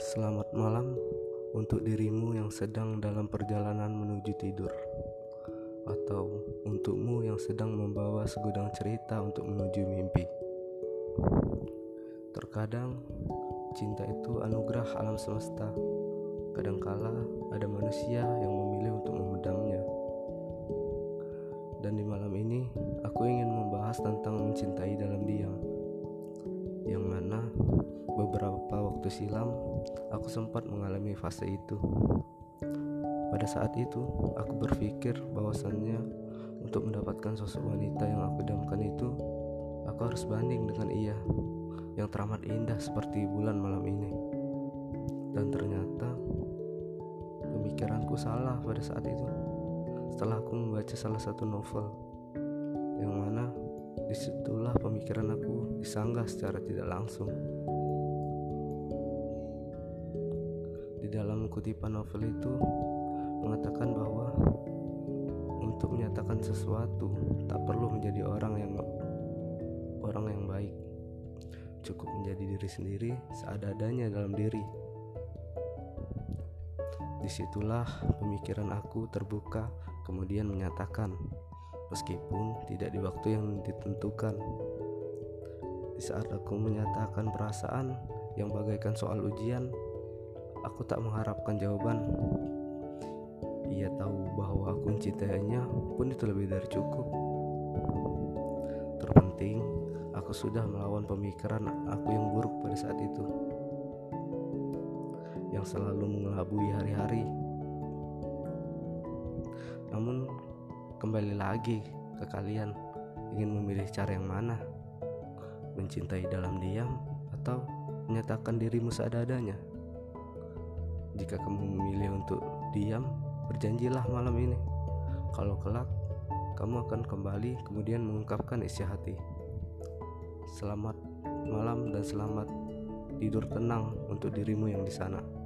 Selamat malam untuk dirimu yang sedang dalam perjalanan menuju tidur, atau untukmu yang sedang membawa segudang cerita untuk menuju mimpi. Terkadang cinta itu anugerah alam semesta. Kadangkala ada manusia yang memilih untuk memendamnya. Dan di malam ini, aku ingin membahas tentang mencintai dalam diam, yang mana beberapa waktu silam aku sempat mengalami fase itu. Pada saat itu, aku berpikir bahwasannya untuk mendapatkan sosok wanita yang aku damkan itu, aku harus banding dengan ia yang teramat indah seperti bulan malam ini. Dan ternyata pemikiranku salah pada saat itu. Setelah aku membaca salah satu novel yang mana di situlah pemikiran aku disanggah secara tidak langsung. Dalam kutipan novel itu mengatakan bahwa untuk menyatakan sesuatu tak perlu menjadi orang yang orang yang baik. Cukup menjadi diri sendiri seadanya dalam diri. Di situlah pemikiran aku terbuka kemudian menyatakan meskipun tidak di waktu yang ditentukan. Di saat aku menyatakan perasaan yang bagaikan soal ujian Aku tak mengharapkan jawaban. Ia tahu bahwa aku mencintainya pun itu lebih dari cukup. Terpenting, aku sudah melawan pemikiran aku yang buruk pada saat itu. Yang selalu mengelabui hari-hari. Namun, kembali lagi ke kalian ingin memilih cara yang mana? Mencintai dalam diam atau menyatakan dirimu seadanya? Jika kamu memilih untuk diam, berjanjilah malam ini. Kalau kelak, kamu akan kembali kemudian mengungkapkan isi hati. Selamat malam dan selamat tidur tenang untuk dirimu yang di sana.